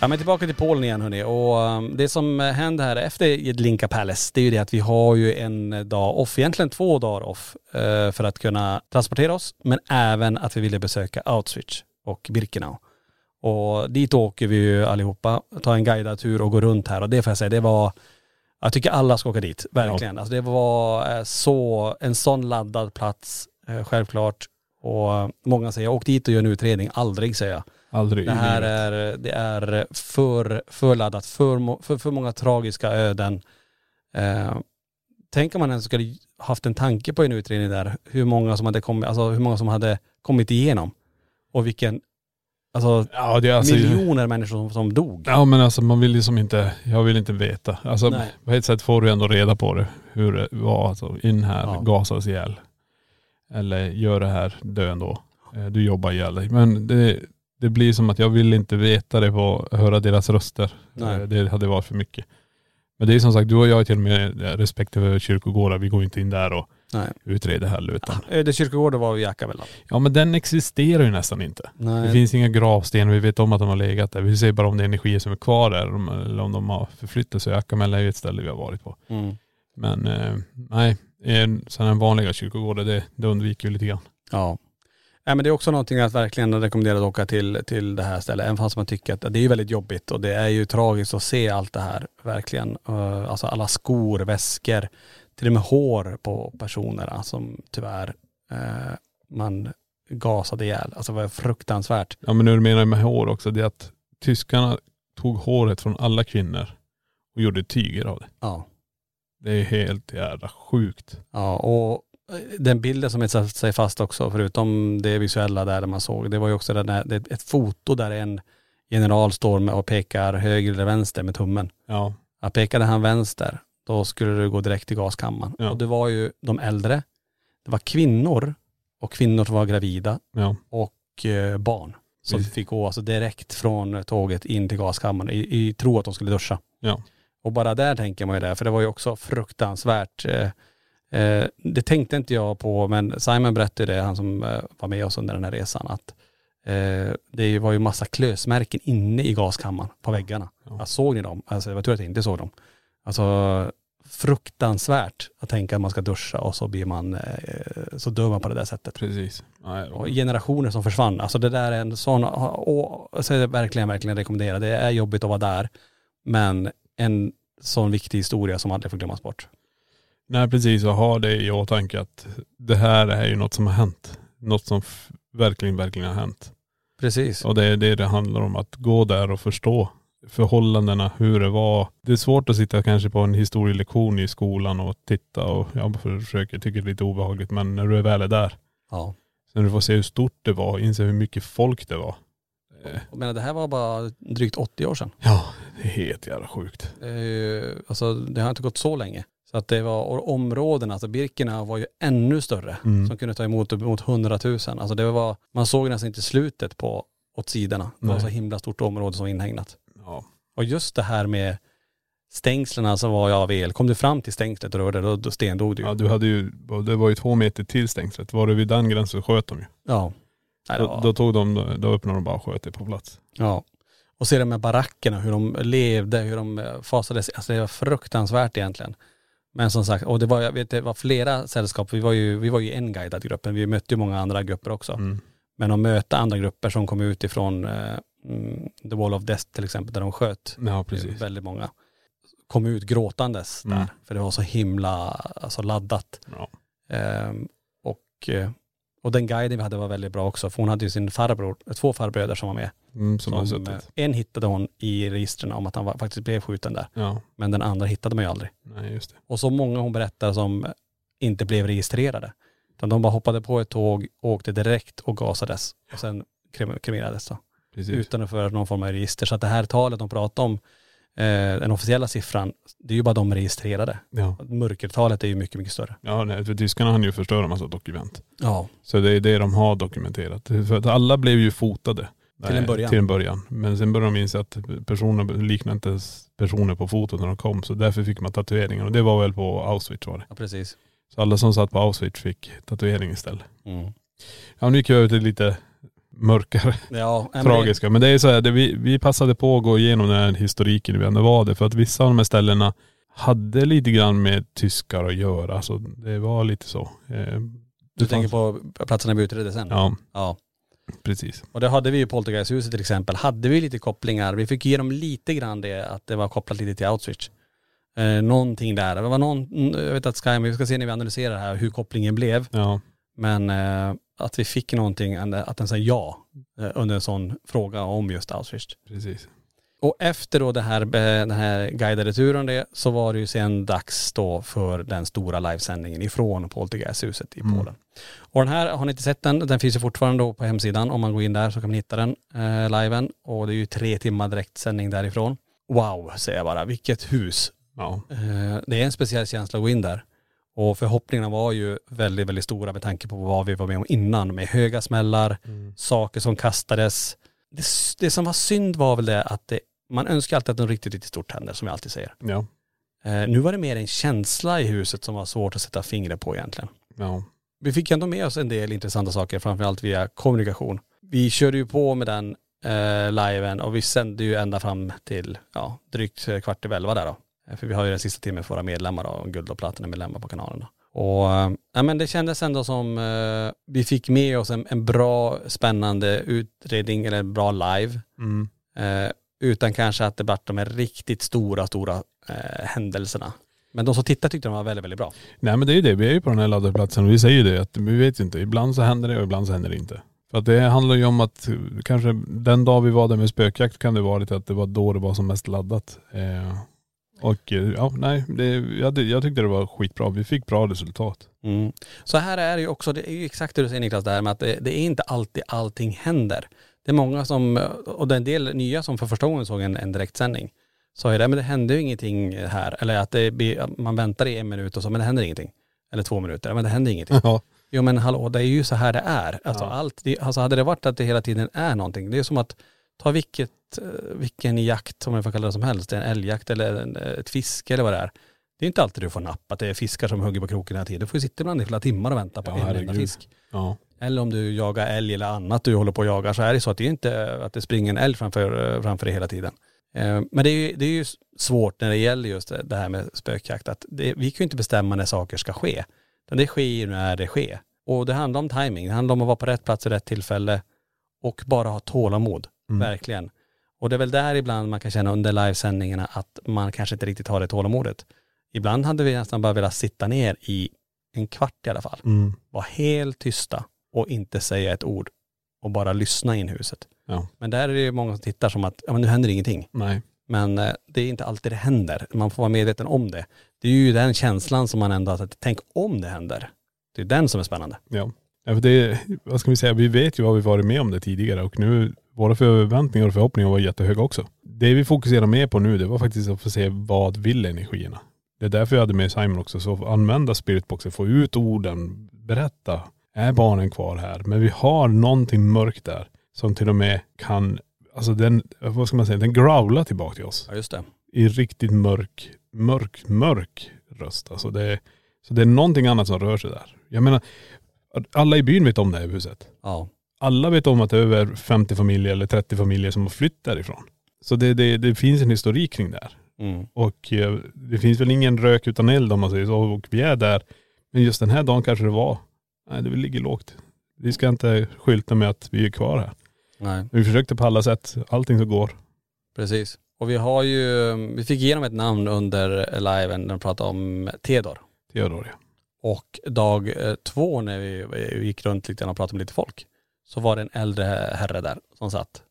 Ja men tillbaka till Polen igen hörni och um, det som händer här efter Jedlinka Palace det är ju det att vi har ju en dag off, egentligen två dagar off eh, för att kunna transportera oss men även att vi ville besöka Auschwitz och Birkenau. Och dit åker vi ju allihopa, tar en guidad tur och går runt här och det får jag säga, det var jag tycker alla ska åka dit, verkligen. Alltså det var eh, så, en sån laddad plats, eh, självklart. Och eh, många säger, åk dit och gör en utredning. Aldrig säger jag. Aldrig Det här är, det är för, för laddat, för, för, för många tragiska öden. Eh, tänk om man ens skulle haft en tanke på en utredning där, hur många som hade kommit, alltså hur många som hade kommit igenom. Och vilken, alltså, Ja det alltså, miljoner människor som, som dog. Ja men alltså man vill liksom inte, jag vill inte veta. Alltså Nej. på ett sätt får du ändå reda på det. Hur det var alltså, in här, Ja. gasas ihjäl. Eller gör det här, dö ändå. Eh, Du jobbar ihjäl dig. Men det, det blir som att jag vill inte veta det på, höra deras röster. Nej. Eh, Det hade varit för mycket. Men det är som sagt, du och jag har till och med respekt för kyrkogårdar. Vi går inte in där och Nej. utreder heller utan. Ödeskyrkogården var ju Jackavälla. Ja men den existerar ju nästan inte. Nej. Det finns inga gravstenar, vi vet om att de har legat där. Vi ser bara om det är energier som är kvar där eller om de har förflyttat sig. Akamälla är ju ett ställe vi har varit på. Mm. Men eh, nej, här vanliga kyrkogårdar det, det undviker vi lite grann. Ja. Nej men det är också någonting att verkligen rekommendera att åka till, till det här stället. Även fast man tycker att det är väldigt jobbigt och det är ju tragiskt att se allt det här verkligen. Eh, Alltså alla skor, väskor, till och med hår på personerna som tyvärr eh, man gasade ihjäl. Alltså det var fruktansvärt. Ja men nu du menar med hår också, det är att tyskarna tog håret från alla kvinnor och gjorde tyger av det. Ja. Det är helt jävla sjukt. Ja och den bilden som satt sig fast också, förutom det visuella där man såg, det var ju också den här, det ett foto där en general står med och pekar höger eller vänster med tummen. Ja. Ja, pekade han vänster, då skulle du gå direkt till gaskammaren. Ja. Och det var ju de äldre, det var kvinnor och kvinnor som var gravida Ja. och eh, barn som Visst. fick gå alltså direkt från tåget in till gaskammaren i, i tro att de skulle duscha. Ja. Och bara där tänker man ju det, för det var ju också fruktansvärt. Eh, eh, det tänkte inte jag på, men Simon berättade det, han som eh, var med oss under den här resan, att eh, det var ju massa klösmärken inne i gaskammaren på väggarna. Ja. Jag såg ni dem? Alltså, jag var tur att jag inte såg dem. Alltså fruktansvärt att tänka att man ska duscha och så blir man, eh, så dör man på det där sättet. Precis. Nej, Och generationer som försvann. Alltså det där är en sån, och, så är det verkligen, verkligen rekommendera. Det är jobbigt att vara där, men en sån viktig historia som aldrig får glömmas bort. Nej precis, och ha det i åtanke att det här är ju något som har hänt. Något som verkligen, verkligen har hänt. Precis. Och det är det det handlar om, att gå där och förstå förhållandena, hur det var. Det är svårt att sitta kanske på en historielektion i skolan och titta och jag försöker, tycker det är lite obehagligt men när du väl är där, Ja. sen du får se hur stort det var, inse hur mycket folk det var. Eh, Jag menar det här var bara drygt 80 år sedan. Ja, det är helt jävla sjukt. Det, är ju- alltså, det har inte gått så länge. Så att det var, och områdena, alltså Birkerna var ju ännu större. Mm. Som kunde ta emot uppemot 100 000. Alltså det var, man såg nästan inte slutet på, åt sidorna. Det var Nej. så himla stort område som var inhägnat. Ja. Och just det här med stängslen som var av el. Kom du fram till stängslet och rörde då, då stendog du ju. ja, du hade ju, det var ju två meter till stängslet. Var du vid den gränsen sköt de ju. Ja. Nej, det Då, var, då tog de, då öppnade de bara och sköt det på plats. ja. Och se de med barackerna, hur de levde, hur de eh, fasade sig. Alltså det var fruktansvärt egentligen. Men som sagt, och det var, jag vet, det var flera sällskap. Vi var ju, vi var ju en guidad grupp, men vi mötte ju många andra grupper också. Mm. Men att möta andra grupper som kom ut ifrån eh, mm, The Wall of Death till exempel, där de sköt Ja precis. väldigt många. Kom ut gråtandes Mm. där, för det var så himla alltså, laddat. Ja. Ehm, och, eh, och den guiden vi hade var väldigt bra också, för hon hade ju sin farbror, två farbröder som var med. Mm, som Som, eh, en hittade hon i registren om att han var, faktiskt blev skjuten där, Ja, men den andra hittade man ju aldrig. nej just det. Och så många hon berättar som inte blev registrerade. Utan de bara hoppade på ett tåg, åkte direkt och gasades. Och sen kremerades då. Precis. Utan att föra någon form av register. Så att det här talet de pratar om, den officiella siffran, det är ju bara de registrerade. Ja. Mörkertalet är ju mycket, mycket större. Ja, nej, för tyskarna hann ju förstöra massa dokument. Ja. Så det är det de har dokumenterat. För att alla blev ju fotade. Till en Eh, början. Till en början. Men sen började de inse att personer liknar inte personer på fotot när de kom. Så därför fick man tatueringar. Och det var väl på Auschwitz var det. Ja, precis. Så alla som satt på Auschwitz fick tatuering istället. Mm. Ja nu gick jag över till lite mörkare, Ja, tragiska. Men det är så här, det, vi, vi passade på att gå igenom den här historiken vi ändå var det. För att vissa av de här ställena hade lite grann med tyskar att göra. Så det var lite så. Eh, Du tänker på platserna vi utredde sen? Ja, ja. precis. Och det hade vi ju i Poltergeisthuset till exempel, hade vi lite kopplingar. Vi fick igenom lite grann det, att det var kopplat lite till Auschwitz. Eh, någonting där. Det var någon, mm, jag vet att Sky, vi ska se när vi analyserar här hur kopplingen blev. Ja, Men eh, att vi fick någonting, att den sa ja eh, under en sån fråga om just Auschwitz. precis. Och efter då det här, den här guidade turen det, så var det ju sen dags då för den stora livesändningen ifrån Poltergeisthuset i Mm. Polen. Och den här, har ni inte sett den, den finns ju fortfarande då på hemsidan. Om man går in där så kan man hitta den, eh, liven. Och det är ju tre timmar direktsändning därifrån. Wow, säger jag bara. Vilket hus. Ja, Eh, det är en speciell känsla att gå in där. Och förhoppningarna var ju väldigt, väldigt stora med tanke på vad vi var med om innan. Med höga smällar, saker som kastades. Det, det som var synd var väl det att det, man önskar alltid att något riktigt, riktigt stort händer, som jag alltid säger. ja, Eh, nu var det mer en känsla i huset som var svårt att sätta fingret på egentligen. ja. Vi fick ändå med oss en del intressanta saker, framförallt via kommunikation. Vi körde ju på med den eh, liven och vi sände ju ända fram till ja, drygt eh, kvart i elva där då. Eh, För vi har ju den sista timmen för våra medlemmar då, guld och platina-medlemmar på kanalen då. Och eh, ja, men det kändes ändå som eh, vi fick med oss en, en bra, spännande utredning eller en bra live. Mm. Eh, utan kanske att det vart de här riktigt stora, stora eh, händelserna. Men de som tittade tyckte de var väldigt, väldigt bra. Nej men det är ju det, vi är ju på den här laddade platsen och vi säger ju det att vi vet ju inte, ibland så händer det och ibland så händer det inte. För att det handlar ju om att kanske den dag vi var där med spökjakt kan det vara lite att det var då det var som mest laddat. Eh, och eh, ja, nej, det, jag, jag tyckte det var skitbra. Vi fick bra resultat. Mm. Så här är det ju också, det är ju exakt det du säger Niklas, det här med att det, det är inte alltid allting händer. Det är många som, och det är en del nya som för första gången såg en, en direktsändning. Sa ju det, men det hände ju ingenting här. Eller att det, man väntar i en minut och så, men det händer ingenting. Eller två minuter, men det händer ingenting. Ja. Jo men hallå, det är ju så här det är. Alltså, Ja. allt, alltså hade det varit att det hela tiden är någonting, det är som att ta vilket, eh, vilken jakt, om jag får kalla det som helst, en älgjakt eller en, ett fiske eller vad det är. Det är inte alltid du får napp, att det är fiskar som hugger på kroken hela tiden. Du får ju sitta ibland i flera timmar och vänta på Ja, en enda fisk. Ja. Eller om du jagar älg eller annat du håller på och jagar så är det så att det är inte att det springer en älg framför, eh, framför dig hela tiden. Eh, Men det är, ju, det är ju svårt när det gäller just det här med spökjakt. Att det, vi kan ju inte bestämma när saker ska ske. Utan det sker ju när det sker. Och det handlar om timing. Det handlar om att vara på rätt plats i rätt tillfälle och bara ha tålamod. Verkligen. Och det är väl där ibland man kan känna under livesändningarna att man kanske inte riktigt har det tålamodet. Ibland hade vi nästan bara velat sitta ner i en kvart i alla fall Mm. vara helt tysta och inte säga ett ord och bara lyssna in huset. Ja. Men där är det ju många som tittar som att, ja men nu händer ingenting. Nej. Men eh, det är inte alltid det händer. Man får vara medveten om det. Det är ju den känslan som man ändå har att tänk om det händer. Det är den som är spännande. Ja. ja för det, vad ska vi säga, vi vet ju vad vi varit med om det tidigare och nu, våra förväntningar och förhoppningar var jättehöga också. Det vi fokuserar mer på nu, det var faktiskt att få se vad vill energierna. Det är därför jag hade med Simon också, så använda spiritboxen, få ut orden, berätta. Är barnen kvar här? Men vi har någonting mörkt där som till och med kan, alltså den, vad ska man säga, den growlar tillbaka till oss. Ja just det. I riktigt mörk, mörk, mörk röst. Alltså det, så det är någonting annat som rör sig där. Jag menar, alla i byn vet om det här huset. Ja. Alla vet om att det är över 50 familjer eller 30 familjer som har flytt därifrån. Så det, det, det finns en historik kring det här. Mm. Och eh, det finns väl ingen rök utan eld om man säger så. Och vi är där. Men just den här dagen kanske det var, nej det ligger lågt. Vi ska inte skylta med att vi är kvar här. Nej, Vi försökte på alla sätt, allting som går. precis. Och vi har ju, vi fick igenom ett namn under liven när de pratade om Theodor. Theodor ja. Och dag eh, två när vi vi gick runt lite och pratade med lite folk, så var det en äldre herre där som satt,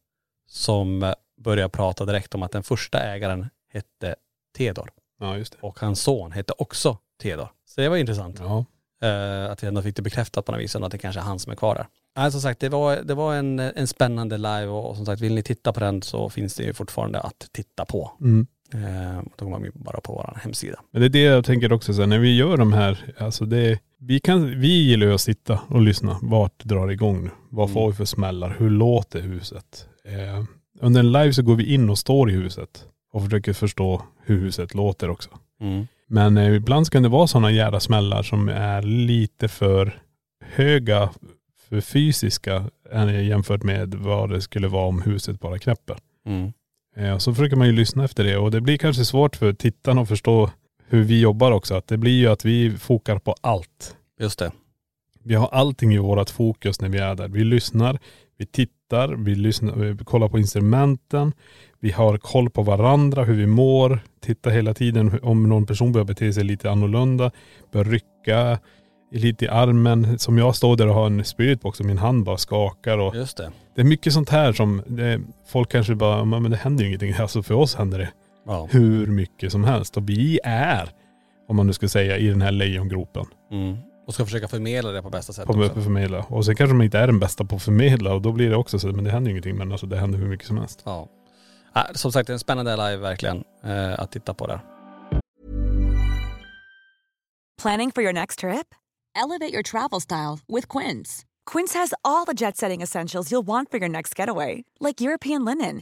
som eh, började prata direkt om att den första ägaren hette Theodor Ja just det. och hans son hette också Theodor. Så det var intressant. Ja. Eh, att vi ändå fick det bekräftat på något vis, att det kanske är han som är kvar där. Nej, som sagt, det var, det var en, en spännande live och, som sagt, vill ni titta på den så finns det ju fortfarande att titta på. Mm. Eh, då går man ju bara på vår hemsida. Men det är det jag tänker också så här, när vi gör de här, alltså det, vi kan, vi gillar ju att sitta och lyssna. Vart drar det igång nu? Vad får vi för smällar? Hur låter huset? Eh, under en live så går vi in och står i huset och försöker förstå hur huset låter också. Mm. Men eh, ibland kan det vara sådana jävla smällar som är lite för höga, för fysiska jämfört med vad det skulle vara om huset bara knäpper. Mm. Eh, så försöker man ju lyssna efter det och det blir kanske svårt för tittarna att förstå hur vi jobbar också. Att det blir ju att vi fokar på allt. Just det. Vi har allting i vårat fokus när vi är där. Vi lyssnar, vi tittar, vi, lyssnar, vi kollar på instrumenten, vi har koll på varandra, hur vi mår, tittar hela tiden om någon person börjar bete sig lite annorlunda, börjar rycka lite i armen. Som jag står där och har en spiritbox och min hand bara skakar. Och Just det. det är mycket sånt här som det, folk kanske bara, men det händer ju ingenting. Alltså för oss händer det Ja. hur mycket som helst. Och vi är, om man nu ska säga, i den här lejongropen. Mm. Och ska försöka förmedla det på bästa sätt På också. förmedla. Och sen kanske man inte är den bästa på att förmedla och då blir det också så, men det händer ju ingenting. Men alltså det händer hur mycket som helst. Ja. Ja, som sagt, det är en spännande live verkligen eh, att titta på där. Planning for your next trip? Elevate your travel style with Quince. Quince has all the jet setting essentials you'll want for your next getaway, like European linen,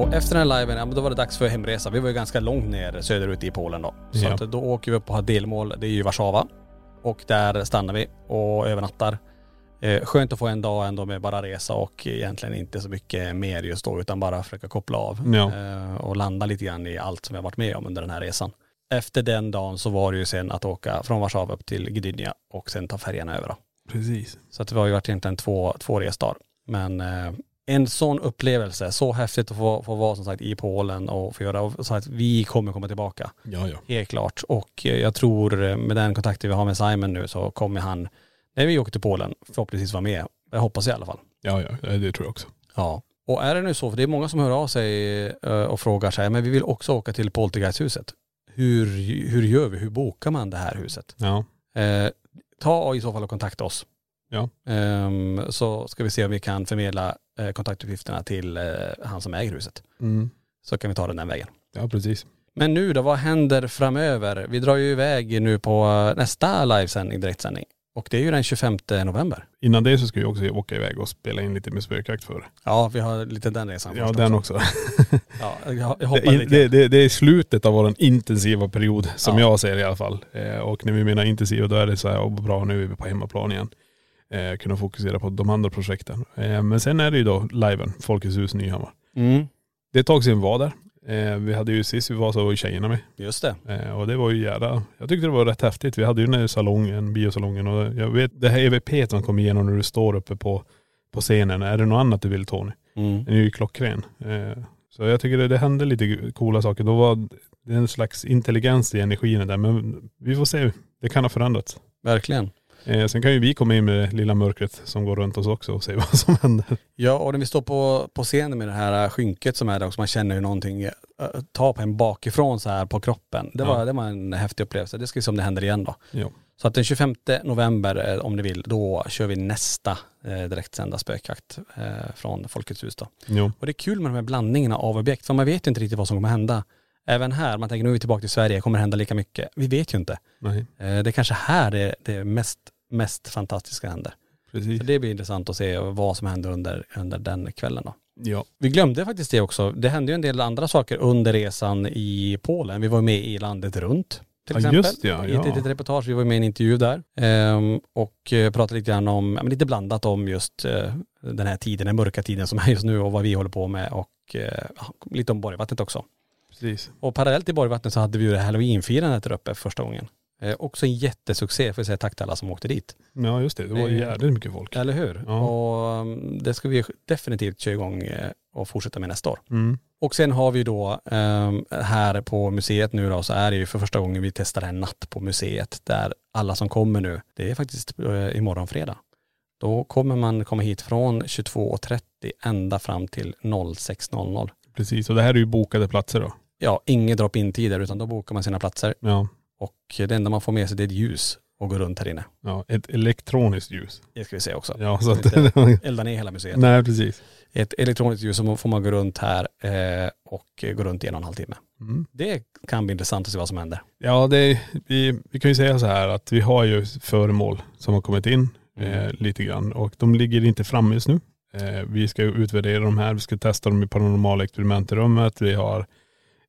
Och efter den här liven, ja, då var det dags för hemresa. Vi var ju ganska långt ner söderut i Polen då. Så Ja. att då åker vi upp och har delmål. Det är ju Warszawa. Och där stannar vi och övernattar. Eh, skönt att få en dag ändå med bara resa och egentligen inte så mycket mer just då utan bara försöka koppla av. Ja. Eh, och landa lite grann i allt som jag varit med om under den här resan. Efter den dagen så var det ju sen att åka från Warszawa upp till Gdynia och sen ta färjan över då. Precis. Så att det var ju varit egentligen två, två resdagar. Men eh, en sån upplevelse, så häftigt att få, få vara som sagt i Polen och få göra, och så att vi kommer komma tillbaka. Ja, ja. Helt klart. Och eh, jag tror eh, med den kontakten vi har med Simon nu så kommer han, när vi åker till Polen, förhoppningsvis vara med. Jag hoppas i alla fall. Ja, ja, det tror jag också. Ja. Och är det nu så, för det är många som hör av sig eh, och frågar sig, men vi vill också åka till Poltergeisthuset. Hur, hur gör vi? Hur bokar man det här huset? Ja. Eh, ta i så fall och kontakta oss. Ja. Ehm, så ska vi se om vi kan förmedla eh, kontaktuppgifterna till eh, han som äger huset. Mm. Så kan vi ta den den vägen. Ja, precis. Men nu då, vad händer framöver? Vi drar ju iväg nu på eh, nästa livesändning, direktsändning. Och det är ju den 25 november. Innan det så ska vi också åka iväg och spela in lite med spökjakt för. Ja, vi har lite den resan Ja, den också. Ja, jag, hoppas Det, det, det, det är slutet av vår intensiva period, som Ja. jag ser i alla fall. Eh, och när vi menar intensiv, då är det så här, oh, bra nu är vi på hemmaplan igen. Eh, kunna fokusera på de andra projekten. Eh, men sen är det ju då liven, Folkets hus Nyhammar. Mm, Det är ett tag sedan vi var där. Eh, vi hade ju sist vi var så var ju tjejerna med. just det. Eh, och det var ju jävla, jag tyckte det var rätt häftigt. Vi hade ju den här salongen, biosalongen och jag vet, det här EVP som kom igenom när du står uppe på, på scenen. Är det något annat du vill Tony? Mm. Den är ju klockren. Eh, så jag tycker det, det hände lite coola saker. Då var det en slags intelligens i energin där. Men vi får se. Det kan ha förändrats. Verkligen. Eh, sen kan ju vi komma in med lilla mörkret som går runt oss också och se vad som händer. Ja, och när vi står på, på scenen med det här äh, skynket som är där också, man känner hur någonting äh, tar på en bakifrån så här på kroppen. Det var, Ja. det var en häftig upplevelse. Det ska vi se om det händer igen då. Ja. Så att den 25 november, eh, om ni vill, då kör vi nästa eh, direktsända spökjakt eh, från Folkets hus då. Jo. Och det är kul med de här blandningarna av objekt, för man vet ju inte riktigt vad som kommer hända. Även här, man tänker nu är vi tillbaka till Sverige, kommer det hända lika mycket? Vi vet ju inte. Nej. Eh, det är kanske här det, det mest, mest fantastiska händer. Precis. Så det blir intressant att se vad som händer under, under den kvällen då. Ja. Vi glömde faktiskt det också. Det hände ju en del andra saker under resan i Polen. Vi var med i landet runt till Ja, exempel. just det, ja, I ett litet reportage. Vi var med i en intervju där. Ehm, och eh, pratade lite grann om, ja, men lite blandat om just eh, den här tiden, den mörka tiden som är just nu och vad vi håller på med och eh, lite om Borgvattnet också. Precis. Och parallellt till Borgvattnet så hade vi ju det halloweenfirandet där uppe första gången. Eh, också en jättesuccé, får jag säga tack till alla som åkte dit. Ja just det, det var Eh, jävligt mycket folk. Eller hur? Ja. Och um, det ska vi definitivt köra igång eh, och fortsätta med nästa år. Mm. Och sen har vi då ehm, här på museet nu då så är det ju för första gången vi testar en natt på museet där alla som kommer nu, det är faktiskt eh, imorgon fredag. Då kommer man komma hit från 22.30 ända fram till 06.00. Precis, och det här är ju bokade platser då. Ja, inga drop-in-tider utan då bokar man sina platser Ja. Och det enda man får med sig det är ett ljus och gå runt här inne. ja ett elektroniskt ljus. Det ska vi se också. Ja så att.. Inte elda ner hela museet. Nej precis. Ett elektroniskt ljus så får man gå runt här eh, och gå runt i en och en halv timme. Mm. Det kan bli intressant att se vad som händer. Ja det, vi, vi kan ju säga så här att vi har ju föremål som har kommit in Mm. eh, lite grann och de ligger inte framme just nu. Eh, vi ska utvärdera de här, vi ska testa dem i paranormala experiment i rummet. Vi har,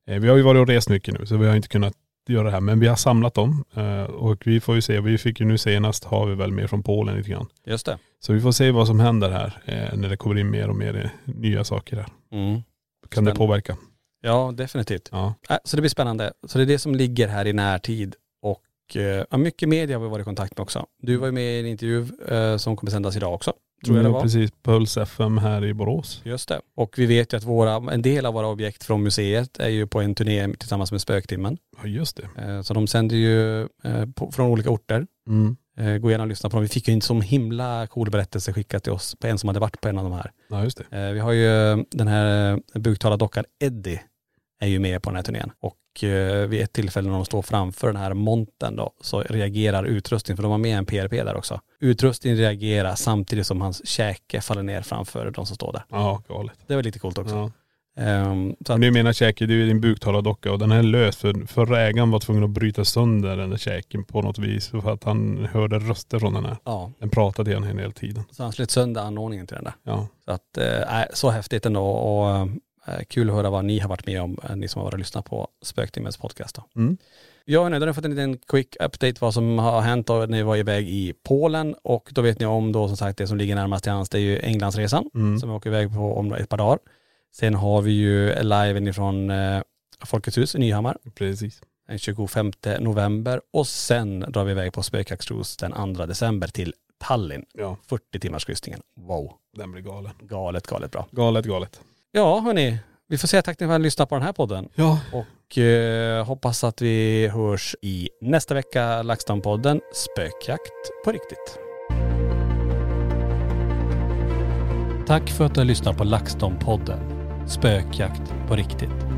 eh, vi har ju varit och rest mycket nu så vi har inte kunnat göra det här men vi har samlat dem eh, och vi får ju se, vi fick ju nu senast har vi väl mer från Polen lite grann. Just det. Så vi får se vad som händer här eh, när det kommer in mer och mer eh, nya saker här. Mm. Kan Spännande. det påverka? Ja, definitivt. Ja. Äh, så det blir spännande. Så det är det som ligger här i närtid. Och ja, mycket media har vi varit i kontakt med också. Du var ju med i en intervju eh, som kommer sändas idag också. Tror jag det Ja, var. Precis, Puls FM här i Borås. Just det. Och vi vet ju att våra, en del av våra objekt från museet är ju på en turné tillsammans med Spöktimmen. Ja just det. Eh, så de sänder ju eh, på, från olika orter. Mm. Eh, gå gärna och lyssna på dem. Vi fick ju en sån himla cool berättelse skickat till oss på en som hade varit på en av de här. Ja just det. Vi har ju den här buktalardockan Eddie är ju med på den här turnén. Och eh, vid ett tillfälle när de står framför den här monten då så reagerar utrustningen, för de har med en PRP där också. Utrustningen reagerar samtidigt som hans käke faller ner framför de som står där. Ja galet. Det var lite coolt också. Ja. Ehm, så att, du menar käke, det är ju din buktalardocka och den är lös för förra ägaren var tvungen att bryta sönder den där käken på något vis för att han hörde röster från den här. ja, Den pratade till honom hela tiden. så han slet sönder anordningen till den där. Ja. Så att, eh, så häftigt ändå och eh, kul att höra vad ni har varit med om, eh, ni som har varit och lyssnat på Spöktimmens podcast. Mm. Ja, nu har ni fått en liten quick update vad som har hänt då när ni var iväg i Polen och då vet ni om då som sagt det som ligger närmast till hands det är ju Englandsresan Mm. som vi åker iväg på om ett par dagar. Sen har vi ju liven ifrån eh, Folkets hus i Nyhammar Precis. den 25 november och sen drar vi iväg på spökjaktscruise den 2 december till Tallinn. Ja. 40 timmars kryssningen. Wow. Den blir galen. Galet, galet bra. Galet, galet. Ja hörni, vi får säga tack för att ni lyssnat på den här podden. Ja. Och eh, hoppas att vi hörs i nästa vecka, LaxTon-podden Spökjakt på riktigt. Tack för att du har lyssnat på LaxTon-podden Spökjakt på riktigt.